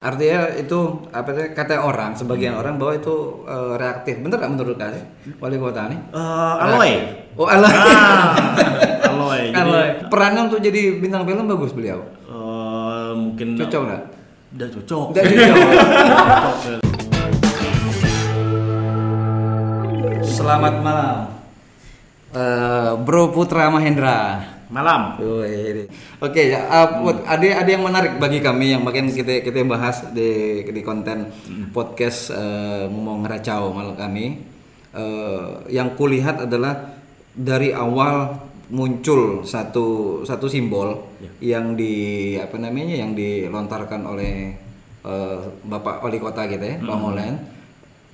Artinya itu apa sih kata orang sebagian orang bahwa itu eh, reaktif. Bener nggak menurut kalian wali kota nih? Eh, Aloy. Oh Aloy. Ah, Aloy. Jadi, Aloy. Perannya untuk jadi bintang film bagus beliau. eh, mungkin Cocok nggak? Udah cocok. Udah. Cocok. Selamat malam. Eh, Bro Putra Mahendra. Malam. Oke, ya, uh, Put, ada ada yang menarik bagi kami yang makin kita kita bahas di di konten podcast uh, ngomong ngeracau malam kami. Uh, yang kulihat adalah dari awal muncul satu satu simbol yang di apa namanya yang dilontarkan oleh uh, Bapak Wali Kota kita ya, Pak Molen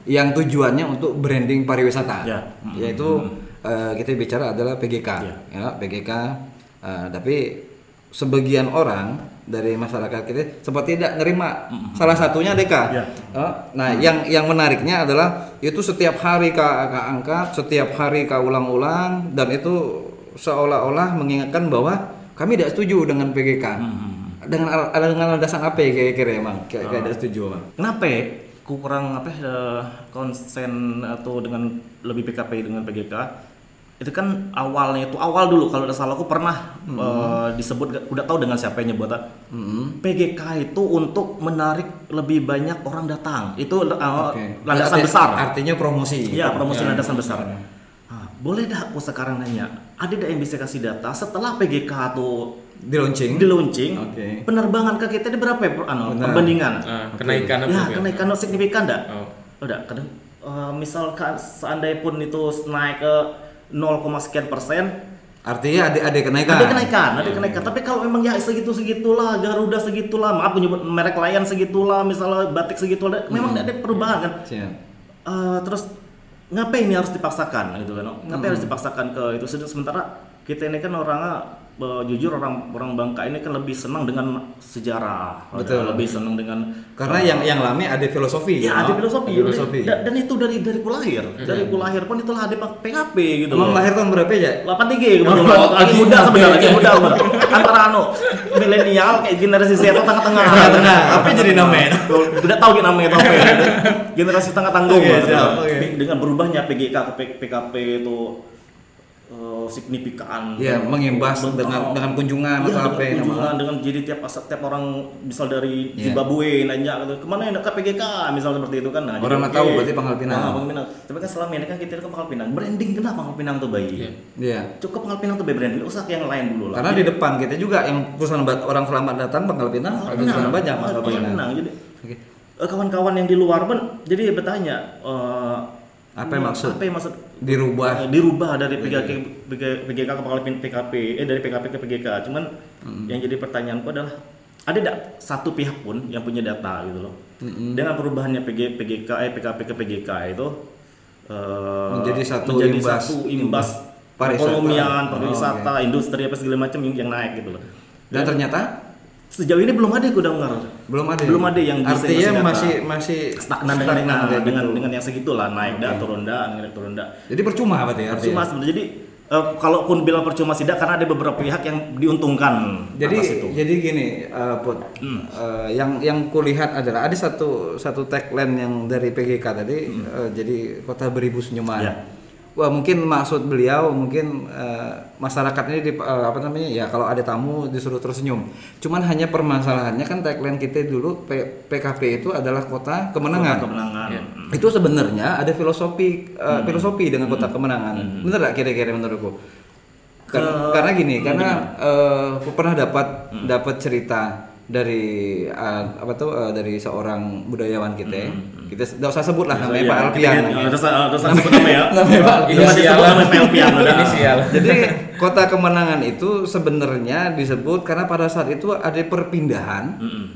yang tujuannya untuk branding pariwisata Ya. yaitu eh, kita bicara adalah PGK Ya. ya PGK eh, tapi sebagian orang dari masyarakat kita seperti tidak nerima. Salah satunya DK Ya. Eh, nah yang yang menariknya adalah itu setiap hari kak kak angkat setiap hari kak ulang-ulang dan itu seolah-olah mengingatkan bahwa kami tidak setuju dengan PGK dengan al- al- dengan alasan apa ya kira-kira emang? Kayak kayak tidak setuju Bang? Kenapa ya? ku kurang apa eh, konsen atau dengan lebih PKP dengan PGK itu kan awalnya itu awal dulu kalau tidak salah aku pernah eh, disebut udah tahu dengan siapa yang nyebut ah. PGK itu untuk menarik lebih banyak orang datang itu eh, Oke. landasan Arti- besar artinya promosi Iya, promosi landasan besar. Ah, boleh dah aku sekarang nanya, ada yang bisa kasih data setelah PGK tuh di launching di launching, Oke. penerbangan ke kita ini berapa ya, per- anu, Benar. perbandingan? Ah, kenaikan apa ya, ya? kenaikan signifikan enggak? Oh. Udah, kadang eh, misalkan seandainya pun itu naik ke 0, sekian persen, Artinya ada ada kenaikan. ada kenaikan, ada kenaikan. Tapi kalau memang ya segitu segitulah, Garuda segitulah, maaf menyebut merek lain segitulah, misalnya batik segitulah, memang ada perubahan kan. Eh, terus ngapain ini harus dipaksakan gitu kan ngapain harus dipaksakan ke itu? Sementara kita ini kan orangnya eh, jujur orang orang Bangka ini kan lebih senang dengan sejarah Betul. lebih senang dengan Karena yang yang lama ada filosofi. ya ada filosofi, Ada filosofi. Dan, dan itu dari dari ku lahir dari ku lahir pun itulah ada PKP gitu Emang lahir tahun berapa ya? 83 kebetulan lagi muda sebenarnya lagi muda antara anu milenial kayak generasi Z atau tengah-tengah Tengah-tengah. Apa jadi namanya? tidak tahu gitu namanya apa ya. generasi tengah tanggung dengan berubahnya PGK ke PKP itu eh, signifikan. Ya, mengimbas Ben- dengan dengan kunjungan Iya, atau dengan apa yang kunjungan dengan jadi tiap tiap orang misal dari Iya. Zimbabwe nanya gitu, ke mana yang dekat PGK misal seperti itu kan. Nah, Orang jadi, nggak tahu berarti Pangkal Pinang. Nah, Pangkal Pinang. Tapi kan selama ini kan kita ke Pangkal Pinang. Branding kenapa Pangkal Pinang tuh bayi Iya. Iya. cukup Pangkal Pinang tuh bayi branding. Usah ke yang lain dulu lah. Karena di depan kita juga yang perusahaan orang selamat datang Pangkal Pinang, ada perusahaan banyak Pangkal Pinang. Jadi eh, kawan-kawan yang di luar pun jadi bertanya eh, Apa yang maksud? apa yang maksud Dirubah. Eh, dirubah dari PGK PGK PGK ke PKP eh dari PKP ke PGK cuman yang jadi pertanyaanku adalah ada tidak satu pihak pun yang punya data gitu loh. Dengan perubahannya PG, PGK eh PKP ke PGK itu eh, Menjadi satu menjadi imbas- satu imbas pariwisata. perekonomian Oh, pariwisata industri apa segala macam yang, yang naik gitu loh. Dan ternyata sejauh ini belum ada yang udah dengar belum ada. belum ada yang bisa Artinya masih masih stagnan dengan dengan, kayak dengan, gitu. dengan yang segitulah naik dah Oke. turun dah naik turun dah Jadi percuma berarti ya. percuma sebenarnya jadi eh, kalaupun bilang percuma tidak karena ada beberapa pihak yang diuntungkan Jadi atas itu jadi gini, uh, Put. Hmm. Uh, yang yang kulihat adalah ada satu satu tagline yang dari PGK tadi, uh, jadi kota beribu senyuman. Hmm. Ya. Wah mungkin maksud beliau mungkin uh, masyarakat ini di, uh, apa namanya ya kalau ada tamu disuruh tersenyum. Cuman hanya permasalahannya kan tagline kita dulu P- PKP itu adalah kota kemenangan. kemenangan Iya. Hmm. Itu sebenarnya ada filosofi uh, filosofi dengan kota kemenangan. Bener gak kira-kira menurutku? Ke- karena gini, Hmm, karena eh, aku pernah dapat dapat cerita dari eh, apa tuh eh, dari seorang budayawan kita. Kita tidak usah sebut lah namanya Iya, Pak Alfian. kita- namanya. Terus terus sebut nama ya Namanya Pak. Inisial. Jadi kota kemenangan itu sebenarnya disebut karena pada saat itu ada perpindahan,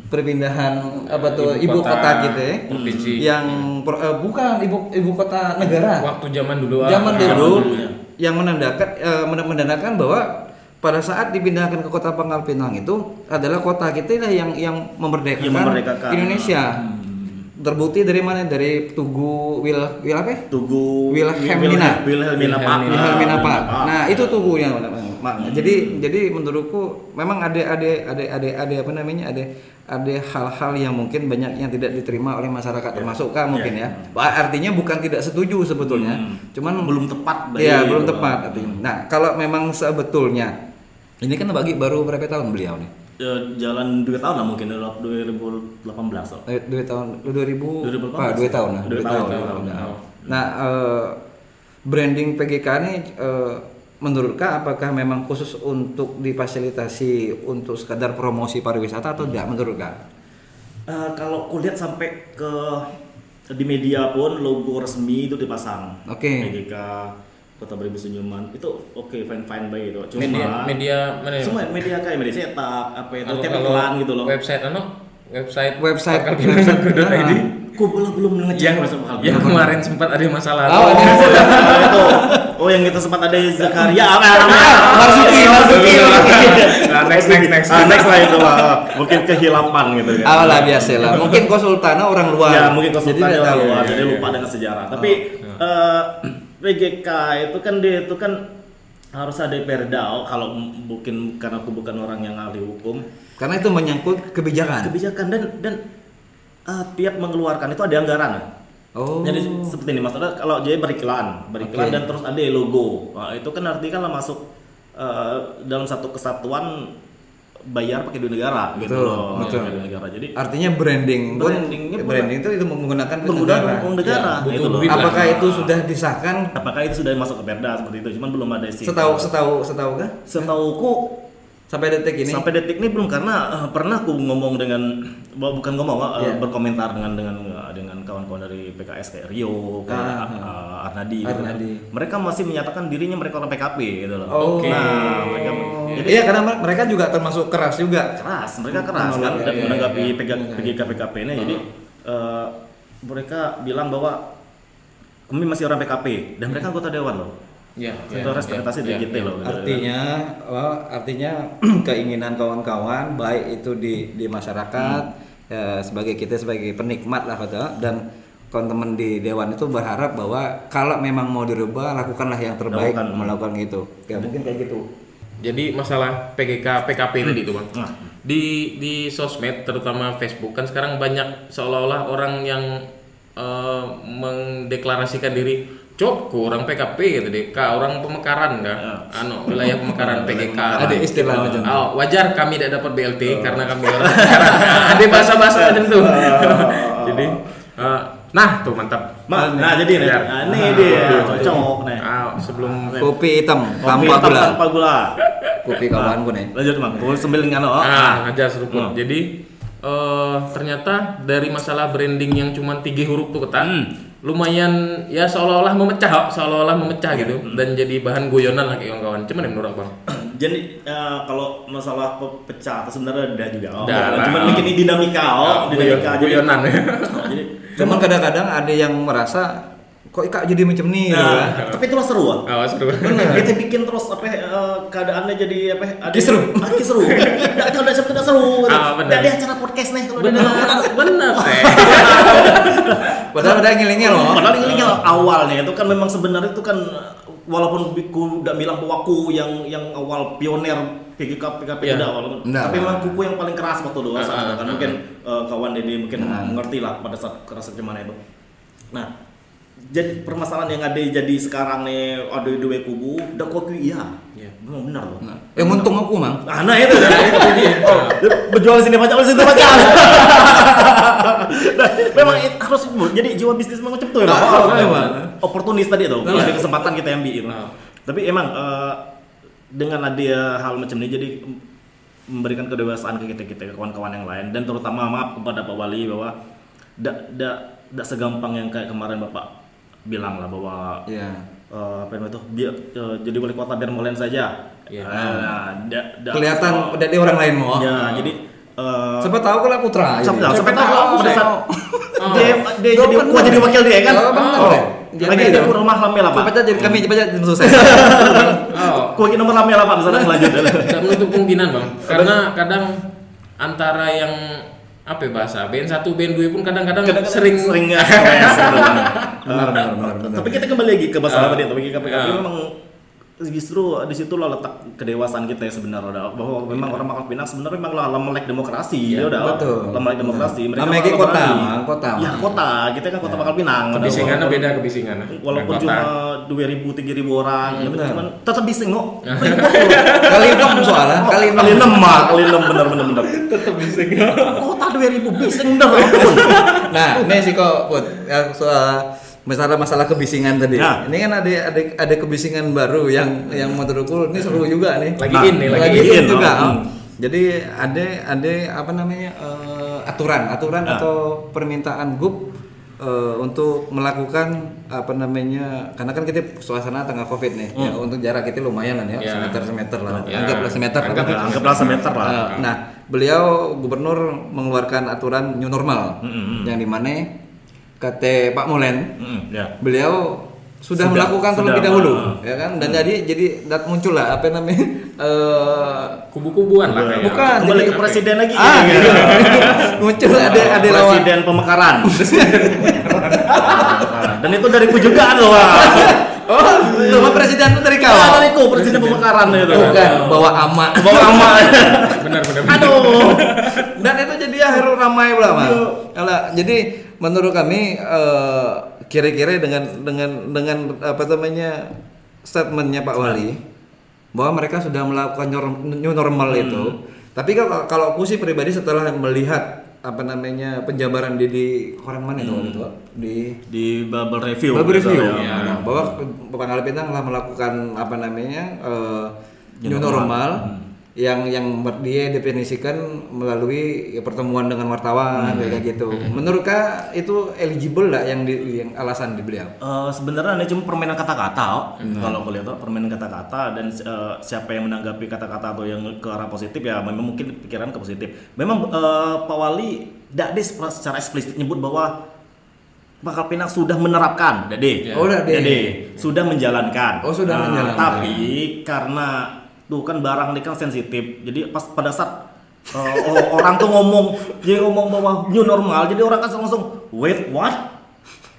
perpindahan apa tuh ibu, kota, kita provinsi. yang per- eh, bukan ibu ibu kota negara. Waktu zaman dulu ah. Zaman dulu dulunya. yang menandakan eh, men- menandakan bahwa pada saat dipindahkan ke kota Pangkal Pinang itu adalah kota kita lah yang yang memerdekakan, Yang memerdekakan. Indonesia. Terbukti dari mana? Dari Tugu Wil Wil apa? ya? Tugu Wilhelmina. Wilhelmina Pak Wilhelmina. Pak. Nah, itu tugunya. Mak. Jadi jadi menurutku memang ada ada ada ada ada apa namanya ada ada hal-hal yang mungkin banyak yang tidak diterima oleh masyarakat termasuk kah mungkin ya. Artinya bukan tidak setuju sebetulnya. Cuman belum tepat Iya, belum tepat artinya. Nah, kalau memang sebetulnya ini kan bagi baru berapa tahun beliau nih? Eh, jalan dua tahun lah mungkin dari 2018 loh. Eh, dua tahun 2000 2018. Pak, dua tahun lah Dua dua tahun, tahun, dua tahun. Nah, nah eh, branding PGK ini menurut Kak apakah memang khusus untuk difasilitasi untuk sekadar promosi pariwisata atau tidak menurut Kak? Kalau kulihat sampai ke di media pun logo resmi itu dipasang. Oke. PGK Kota Beribu Senyuman itu oke fine fine baik itu. Cuma Media media mana ya? semua media kayak media cetak apa itu tiap iklan gitu loh. Website anu website Website website Pinang.id. Ku belum belum ngecek yang yang kemarin sempat ada masalah. Oh. Oh, itu. Oh yang kita sempat ada Zakaria apa namanya? Marzuki, Marzuki. Nah, next next next. Ah, next lah itu lah. Mungkin kehilapan gitu kan. Ah lah biasa lah. Mungkin konsultannya orang luar. Ya mungkin konsultannya tidak orang luar, Iya, jadi iya. lupa dengan sejarah. Tapi eh, PGK itu kan dia itu kan harus ada perda oh, kalau mungkin karena aku bukan orang yang ahli hukum Karena itu menyangkut kebijakan. kebijakan dan dan eh, tiap mengeluarkan itu ada anggaran Oh. jadi seperti ini maksudnya kalau jadi beriklan beriklan Oke. dan terus ada logo nah, itu kan artinya kan masuk eh, dalam satu kesatuan bayar pakai duit negara gitu Betul, loh betul. pakai duit negara jadi Artinya branding Brandingnya pun- branding itu itu menggunakan negara. uang negara Ya, gitu loh. Apakah itu sudah disahkan? apakah itu sudah masuk ke perda seperti itu cuman belum ada sih Setahu setahu setahu kah? setahuku Sampai detik ini. sampai detik ini belum karena eh, pernah aku ngomong dengan bukan ngomong eh, Iya. berkomentar dengan dengan eh, dengan kawan-kawan dari PKS kayak Rio kayak Ah, eh, Arnadi, gitu kan. Arnadi. mereka masih menyatakan dirinya mereka orang PKP gitu loh Oh. nah mereka jadi Iya karena mereka juga termasuk keras juga. keras mereka keras kan dan iya, menanggapi iya, PGK iya. PGK PKP ini jadi eh, mereka bilang bahwa kami masih orang PKP dan mereka anggota dewan loh Ya, itu representasi dari kita loh. Artinya, oh, artinya keinginan kawan-kawan baik itu di di masyarakat ya, sebagai kita sebagai penikmat lah kata dan teman-teman di dewan itu berharap bahwa kalau memang mau dirubah lakukanlah yang terbaik Lakukan. melakukan itu. Ya mungkin kayak gitu. Jadi masalah PGK PKP tadi itu bang. Nah. Di di sosmed terutama Facebook kan sekarang banyak seolah-olah orang yang eh, mendeklarasikan diri Cok, orang PKP gitu deh, kak orang pemekaran kak, anu wilayah pemekaran PGK. Ada istilah Oh, macam itu. oh, wajar kami tidak dapat BLT karena kami orang pemekaran. Ada bahasa-bahasa macam itu. Jadi, eh, nah tuh mantap. Ma, nah jadi nih, nah, ini dia cocok nih. Sebelum Kopi hitam Kopi tanpa hitam gula. tanpa gula. Kopi kawanku nih. Lanjut mang, gue sambil ngano. Oh, ah aja seruput. Hmm. Jadi eh ternyata dari masalah branding yang cuma tiga huruf tuh ketan, Hmm. lumayan ya seolah-olah memecah, seolah-olah memecah Iya. gitu Hmm. dan jadi bahan guyonan lah kayak kawan-kawan. Cuman ya menurut abang. Jadi eh, kalau masalah pe- pecah sebenarnya ada juga. Oh, Ada. Cuman bikin ini dinamika, oh, Ah, dinamika guyon- guyonan. Jadi Cuman kadang-kadang ada yang merasa kok Ika jadi macam nih. Nah, tapi terus seru ah. Oh, seru. Kita bikin terus apa eh, keadaannya jadi apa? Ada Kisru. Ah, kisru. Nggak kalau tidak seru. gitu. Ah, benar. Nggak ada acara podcast nih kalau bener teh. Padahal ada ngilingnya loh. Padahal ini awalnya itu kan memang sebenarnya itu kan walaupun ku udah bilang bahwa aku yang yang awal pioner PGK PKP Iya. udah walaupun Nah. tapi memang kuku yang paling keras waktu dulu Ah, saat itu ah, kan ah, mungkin eh, kawan Dede mungkin Nah. mengerti lah pada saat keras gimana itu. Nah, jadi permasalahan yang ada jadi sekarang nih ada dua kubu, udah kok iya. Iya. Memang benar loh. Nah, yang untung aku mang. Ah, nah itu kan itu dia. Oh, berjual sini banyak, sini banyak. nah, memang it- harus jadi jiwa bisnis memang macam itu ya. Bang. Ah, Oh, memang. Oportunis tadi itu, Nah. ada kesempatan kita ambil itu. Nah. Tapi emang eh, dengan ada hal macam ini jadi memberikan kedewasaan ke kita kita ke kawan-kawan yang lain dan terutama maaf kepada Pak Wali bahwa tidak tidak tidak segampang yang kayak kemarin Bapak bilang lah bahwa Iya. eh, apa namanya itu dia eh, jadi wali kota biar molen saja. Iya. Nah, da- da- Kelihatan oh, dari orang lain mau. Ya, jadi eh, Siapa tahu kalau putra. siapa tahu siapa tahu pada saat Oh. dia dia jadi gua jadi wakil dia kan. Oh, Oh. Lagi itu. rumah lamel apa? Coba jadi kami coba jadi selesai. Gua lagi nomor lamel apa misalnya lanjut. tidak menutup kemungkinan bang, karena kadang antara yang apa ya bahasa band satu band dua pun kadang-kadang sering sering ya. sering sering. Benar, benar, benar, benar. Tapi kita kembali lagi ke masalah Ah. tadi, tapi KPKP Ah. memang justru di situ lah letak kedewasaan kita ya sebenarnya udah bahwa memang orang Pangkal Pinang sebenarnya memang lah melek demokrasi ya udah betul. melek demokrasi mereka kota. Mang, kota, ya kota kita kan kota Pangkal Pinang udah. Kebisingannya beda kebisingannya. walaupun kota. cuma dua ribu tiga ribu orang tapi cuman tetap bising kok kali enam soalnya, kali enam. kali enam mah kali enam bener bener bener tetap bising. kota dua ribu bising bener ampun Nah, ini sih kok Put, ya, soal masalah masalah kebisingan tadi. Nah. Ini kan ada ada ada kebisingan baru yang yang menurutku ini seru juga nih. Lagi Nah, in nih, lagi, lagi in. in juga. oh. oh. Jadi ada ada apa namanya eh, aturan aturan Nah. atau permintaan GUP eh, untuk melakukan apa namanya karena kan kita suasana tengah covid nih ya, untuk jarak kita lumayan lah ya, Ya. semeter semeter lah Ya. anggaplah semeter lah. Anggaplah. anggaplah semeter lah nah, beliau gubernur mengeluarkan aturan new normal Mm-mm. yang di mana kata Pak Molen Mm, ya. beliau sudah, Sudah, melakukan sudah, terlebih dahulu ah. ya kan? Dan jadi jadi dat muncul lah apa namanya? Eh Kubu-kubuan lah kayak. Bukan. kembali jadi- ke presiden lagi. Ah, gitu. gitu. muncul ada ada lawan presiden pemekaran. Dan itu dariku juga loh oh nama presiden itu dari kau? Ah, dariku presiden pemekaran itu. Bukan bawa ama. Bawa ama. Benar benar. aduh. Dan itu jadi akhir ramai pula Mas. Jadi menurut kami eh, kira-kira dengan dengan dengan apa namanya statementnya Pak Wali bahwa mereka sudah melakukan new normal itu. Tapi kalau kalau aku sih pribadi setelah melihat apa namanya penjabaran di di koran mana itu waktu itu di di bubble review Bubble gitu, review ya. Nah, bahwa Pangkal Pinang telah melakukan apa namanya eh, New new normal. normal yang yang dia definisikan melalui ya, pertemuan dengan wartawan kayak gitu. Menurut kak itu eligible lah yang di, yang alasan di beliau? Eh, sebenarnya ini cuma permainan kata-kata oh. kalau aku lihat oh, permainan kata-kata dan eh, siapa yang menanggapi kata-kata atau yang ke arah positif ya memang mungkin pikiran ke positif memang eh, Pak Wali tidak di secara eksplisit nyebut bahwa Pangkal Pinang sudah menerapkan Dade Oh. Dade. sudah menjalankan Oh, sudah Nah, menjalankan. tapi karena tuh kan barang ini kan sensitif jadi pas pada saat o- orang tuh ngomong dia ngomong bahwa new normal jadi orang kan langsung wait what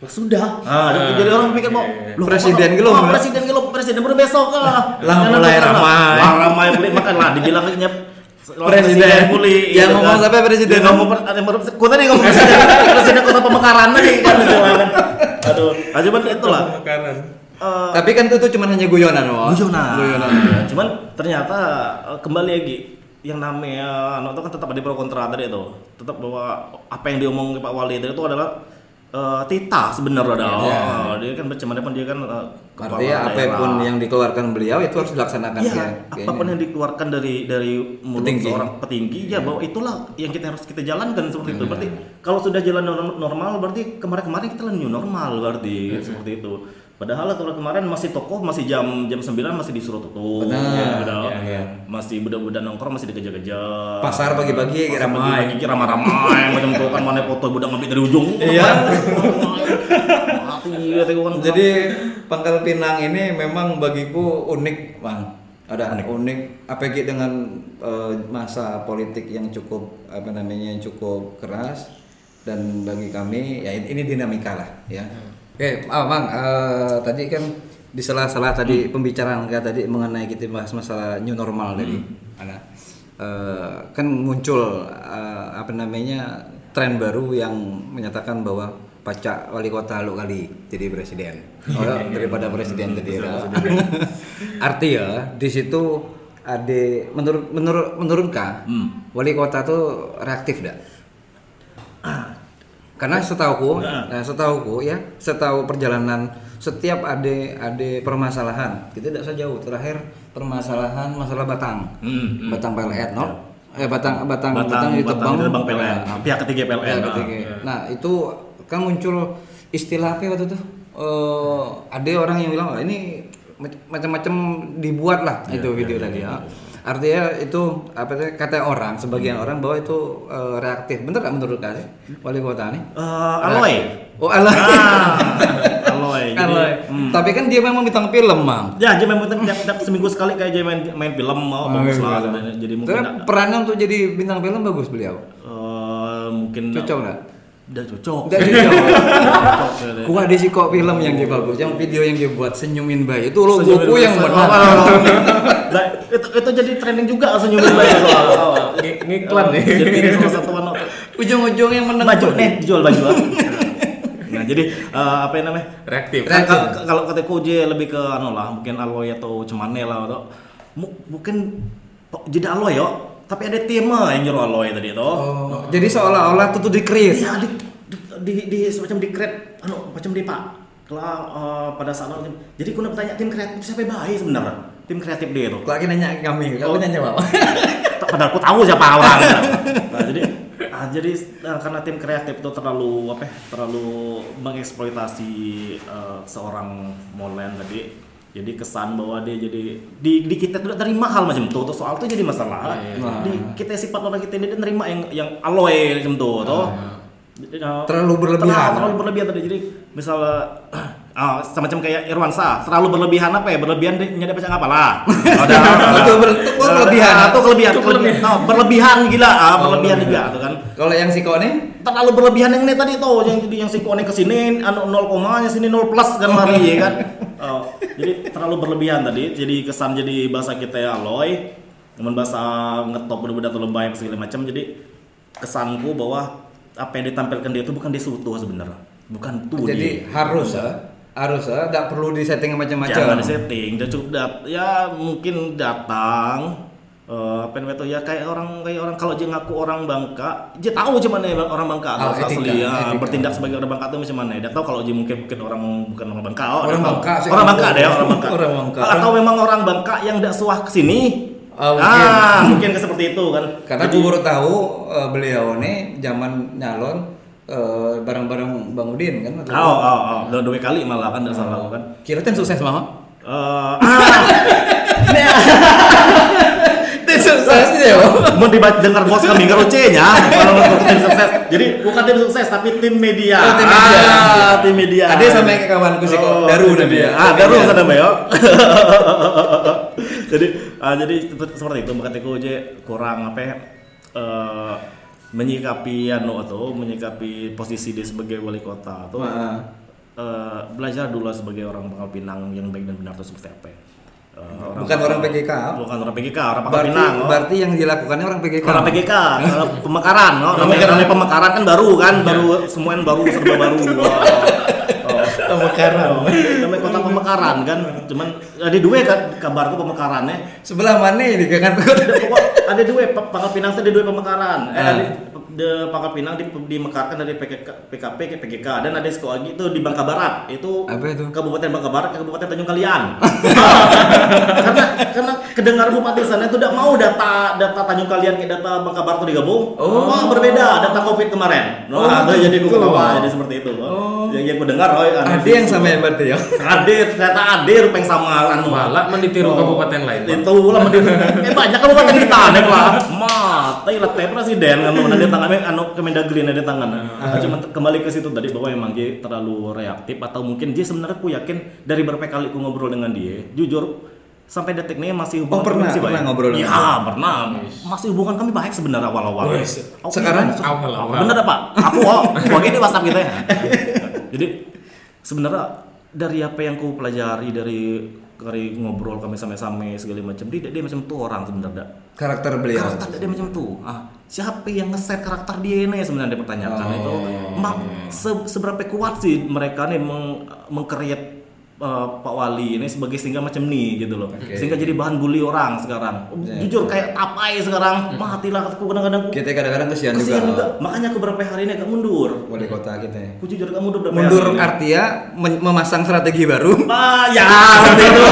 Ya sudah. Nah, jadi orang pikir mau Iya, Presiden gitu, oh, Mas. presiden gitu, presiden baru besok lah. Lah, mulai ramai. Lah ramai beli makan lah dibilang aja Presiden. muli. Yang ngomong siapa presiden? Ngomong kok tadi ngomong presiden presiden kota pemekaran kan gitu kan. Aduh, aja banget itulah. Makanan. Eh, Tapi kan itu, tuh cuma hanya guyonan, Wak. Guyonan. Guyonan. Cuman ternyata eh, kembali lagi yang namanya anu itu kan tetap ada pro kontra tadi itu. Tetap bahwa apa yang diomong Pak Wali tadi itu adalah eh, tita sebenarnya dah. Iya. Oh, dia kan bagaimanapun dia kan eh, kepala Artinya apa pun yang dikeluarkan beliau itu harus dilaksanakan Iya, ya, apa pun yang dikeluarkan dari dari mulut Petinggi. seorang petinggi ya bahwa itulah yang kita harus kita jalankan seperti itu. Berarti kalau sudah jalan norm- normal berarti kemarin-kemarin kita lah new normal berarti seperti itu. Padahal kalau kemarin masih toko masih jam jam 9 masih disuruh tutup. Benar, Ya, udah. iya, iya. Masih budak-budak nongkrong masih dikejar-kejar. Pasar pagi-pagi Pasar ramai. pagi-pagi ramai-ramai macam tuh kan mana foto budak ngambil dari ujung. Iya. Ya kan. Jadi Pangkal Pinang ini memang bagiku unik, Bang. Ada unik, apalagi dengan eh, masa politik yang cukup apa namanya yang cukup keras dan bagi kami ya ini dinamika lah ya. Oke, ah, Bang, eh, tadi kan di sela-sela tadi pembicaraan kita tadi mengenai kita bahas masalah new normal tadi. Ada eh, kan muncul eh, apa namanya tren baru yang menyatakan bahwa pacak wali kota lu kali jadi presiden. Oh, daripada presiden tadi ya. artinya di situ ada menurut menurut menurut kak wali kota tuh reaktif dak karena setauku nah setauku ya setahu perjalanan setiap ada ada permasalahan kita tidak usah jauh terakhir permasalahan masalah Batang Hmm, Batang PLN no eh Batang Batang Batang, Batang, Tebang. Tebang PLN. Nah, Pihak ketiga PLN. pihak nah. ketiga. Nah, itu kan muncul istilah apa waktu itu? Eh, ada orang yang bilang, "Wah, ini mac- macam-macam dibuat lah Iya, itu video tadi ya. Artinya itu apa sih kata orang sebagian Hmm. orang bahwa itu eh, reaktif. Bener nggak menurut kalian wali kota nih? Eh, Aloy. Oh, alah. Ah, Aloy. Jadi, Aloy. hmm. Tapi kan dia memang bintang film, Mang. Ya, dia main tiap, tiap seminggu sekali kayak dia main main film mau bagus lah. Jadi mungkin perannya untuk jadi bintang film bagus beliau. eh, mungkin Cocok nggak? Udah cocok Udah cocok. Cocok. Gua ada sih kok film yang dia bagus, yang video yang dia buat senyumin bayi itu logoku Senyumin yang. Oh, oh, oh. Nah, itu itu jadi trending juga senyumin bayi itu. Ng- ngiklan nih. Jadi salah satu Ujung-ujung yang menang baju nih dijual baju ah. Nah, jadi eh, apa yang namanya? Reaktif. Reaktif. Kalau kalau kata Koje lebih ke anu lah, mungkin alloy atau cemane lah atau mu- mungkin jadi alloy yo, tapi ada tema yang jero alloy tadi itu. Oh, jadi seolah-olah itu tuh di-create. Iya di, di, di, di semacam di create anu macam di pak. Kalau eh, pada saat itu, jadi kuna bertanya tim kreatif siapa baik sebenarnya? Tim kreatif dia itu. Lagi nanya kami, Oh. kami nanya apa? Padahal aku tahu siapa orang. Nah, jadi ah, jadi eh, karena tim kreatif itu terlalu apa? ya, Terlalu mengeksploitasi eh, seorang Molen tadi. Jadi kesan bahwa dia jadi di, di kita tuh terima hal macam itu tuh soal tuh jadi masalah. Iya, iya. Di kita sifat orang kita ini dia nerima yang yang alloy macam itu tuh. Jadi, eh, Terlalu berlebihan. Terlalu, terlalu berlebihan tadi. Jadi misalnya ah semacam kayak Irwansa, terlalu berlebihan apa ya? Berlebihan dia nyadap baca apa lah. Ada Itu ber- itu berlebihan. Itu kelebihan, Itu kelebihan. Berlebihan gila, ah, Oh, berlebihan juga tuh kan. Kalau yang si kok nih, Terlalu berlebihan yang ini tadi tuh, yang jadi yang si kone ke sini anu 0 koma, yang sini 0 plus kan lari ya kan. Oh, jadi terlalu berlebihan tadi, jadi kesan jadi bahasa kita ya aloy, namun bahasa ngetop bener-bener atau lebay apa segala macam. Jadi kesanku bahwa apa yang ditampilkan dia itu bukan dia seutuh sebenarnya, bukan tuh jadi dia. harus ya, harus ya, tidak perlu di setting macam-macam. Jangan di setting, dia cukup dat ya mungkin datang eh apa namanya tuh ya kayak orang kayak orang kalau dia ngaku orang Bangka, dia tahu cuman ya orang Bangka Oh, etika, asli ya etika. bertindak sebagai orang Bangka itu macam mana. Dia tahu kalau dia mungkin mungkin orang bukan orang Bangka. Oh, Orang tahu. Bangka. Orang Bangka deh, orang Bangka. Orang Bangka. Atau memang orang Bangka yang tidak suah ke sini. Oh, mungkin. ah, mungkin seperti itu kan. Karena Jadi- aku baru tahu eh, beliau nih zaman nyalon eh, bareng-bareng Bang Udin kan. Oh, oh, oh, dua, dua kali malah kan tidak salah aku kan. Kira tim sukses mah. Eh, ah, Tim sukses ya. mau dibaca dengar bos kami ngeruce nya kalau untuk tim sukses jadi bukan tim sukses tapi tim media Oh, tim media. ah, tim media Ada sama kayak kawanku sih kok. Oh, Daru dia. ah daru sana yo jadi ah, jadi seperti itu makanya aku je kurang apa ya, eh, menyikapi anu atau menyikapi posisi dia sebagai wali kota atau Ah. eh, belajar dulu sebagai orang Pangkal Pinang yang baik dan benar itu seperti apa Eh, Bukan orang PGK. bukan orang PGK orang Pangkal Berarti, Pinang oh. berarti yang dilakukannya orang PGK. Karena PGK, karena pemekaran, no? namanya namanya pemekaran kan baru kan, baru semuanya baru serba baru. Oh. Pemekaran. Oh. Namanya kota pemekaran kan, cuman ada dua kan kabarku pemekarannya. Sebelah mana ini kan? Ada dua P- Pangkal Pinang ada dua pemekaran. Eh, Ah. ada de Pangkal Pinang di, dimekarkan dari PKK, PKP ke PGK dan ada sekolah lagi itu di Bangka Barat. Itu Apa itu? Kabupaten Bangka Barat Kabupaten Tanjung Kalian. karena karena kedengar bupati sana itu tidak mau data data Tanjung Kalian ke data Bangka Barat itu digabung. Oh. Wah, berbeda data Covid kemarin. Oh, Nah, itu jadi gue gitu. ketawa jadi seperti itu. Oh. Yang yang gue dengar oh, Ada yang sama ya berarti ya. Ade, ternyata Ade rupeng sama anu. Malah menditiru kabupaten lain. Itu lah. Eh banyak kabupaten kita nih lah. Mati lah presiden kan ada tangannya anu Kemendagri ada tangan. Ah. Cuma kembali ke situ tadi bahwa emang dia terlalu reaktif atau mungkin dia sebenarnya aku yakin dari berapa kali aku ngobrol dengan dia, jujur sampai detik ini masih hubungan Oh, pernah- kami masih pernah baik. ngobrol dengan Iya, pernah. Masih hubungan kami baik sebenarnya awal-awal. Wes. Aku Sekarang? yakin, Awal-awal. Bener apa? Aku oh, bagi di WhatsApp kita ya. Jadi sebenarnya dari apa yang ku pelajari dari dari ngobrol kami sama-sama segala macam dia dia macam tuh orang sebenarnya Karakter beliau. karakter dia macam tuh ah siapa yang nge-set karakter dia ini sebenarnya dipertanyakan Oh. itu Ma, se- seberapa kuat sih mereka nih meng mengkreat uh, Pak Wali ini sebagai sehingga macam nih gitu loh Oke. sehingga jadi bahan bully orang sekarang Ya, jujur kayak tapai sekarang matilah aku kadang-kadang Kita kadang-kadang kesian, kesian juga. juga makanya aku beberapa hari ini agak mundur Wali kota kita ya. aku jujur agak mundur beberapa Mundur hari artinya men- memasang strategi baru. Ah, ya, seperti itu.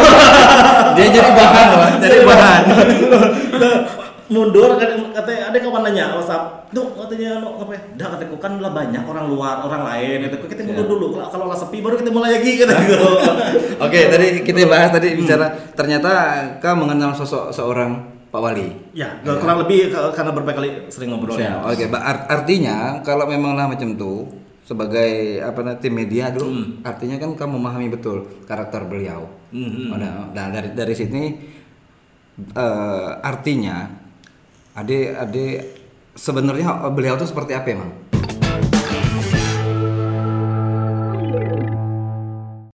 Dia jadi bahan, Wak. jadi bahan. mundur kan katanya ada kawan nanya WhatsApp tuh katanya no, apa ya? Dah kataku kan lah banyak orang luar orang lain. Gitu kita mundur Ya. dulu kalau kalau lah sepi baru kita mulai lagi gitu Oke, tadi kita bahas tadi bicara ternyata kau mengenal sosok seorang Pak Wali. ya kurang lebih ke- karena berbagai kali sering ngobrol Ya, ya. Oke, art- artinya kalau memang lah macam tuh sebagai apa namanya tim media dulu, artinya kan kamu memahami betul karakter beliau. Hmm, hmm. Nah, nah, dari dari sini eh, artinya ade ade sebenarnya beliau tuh seperti apa emang?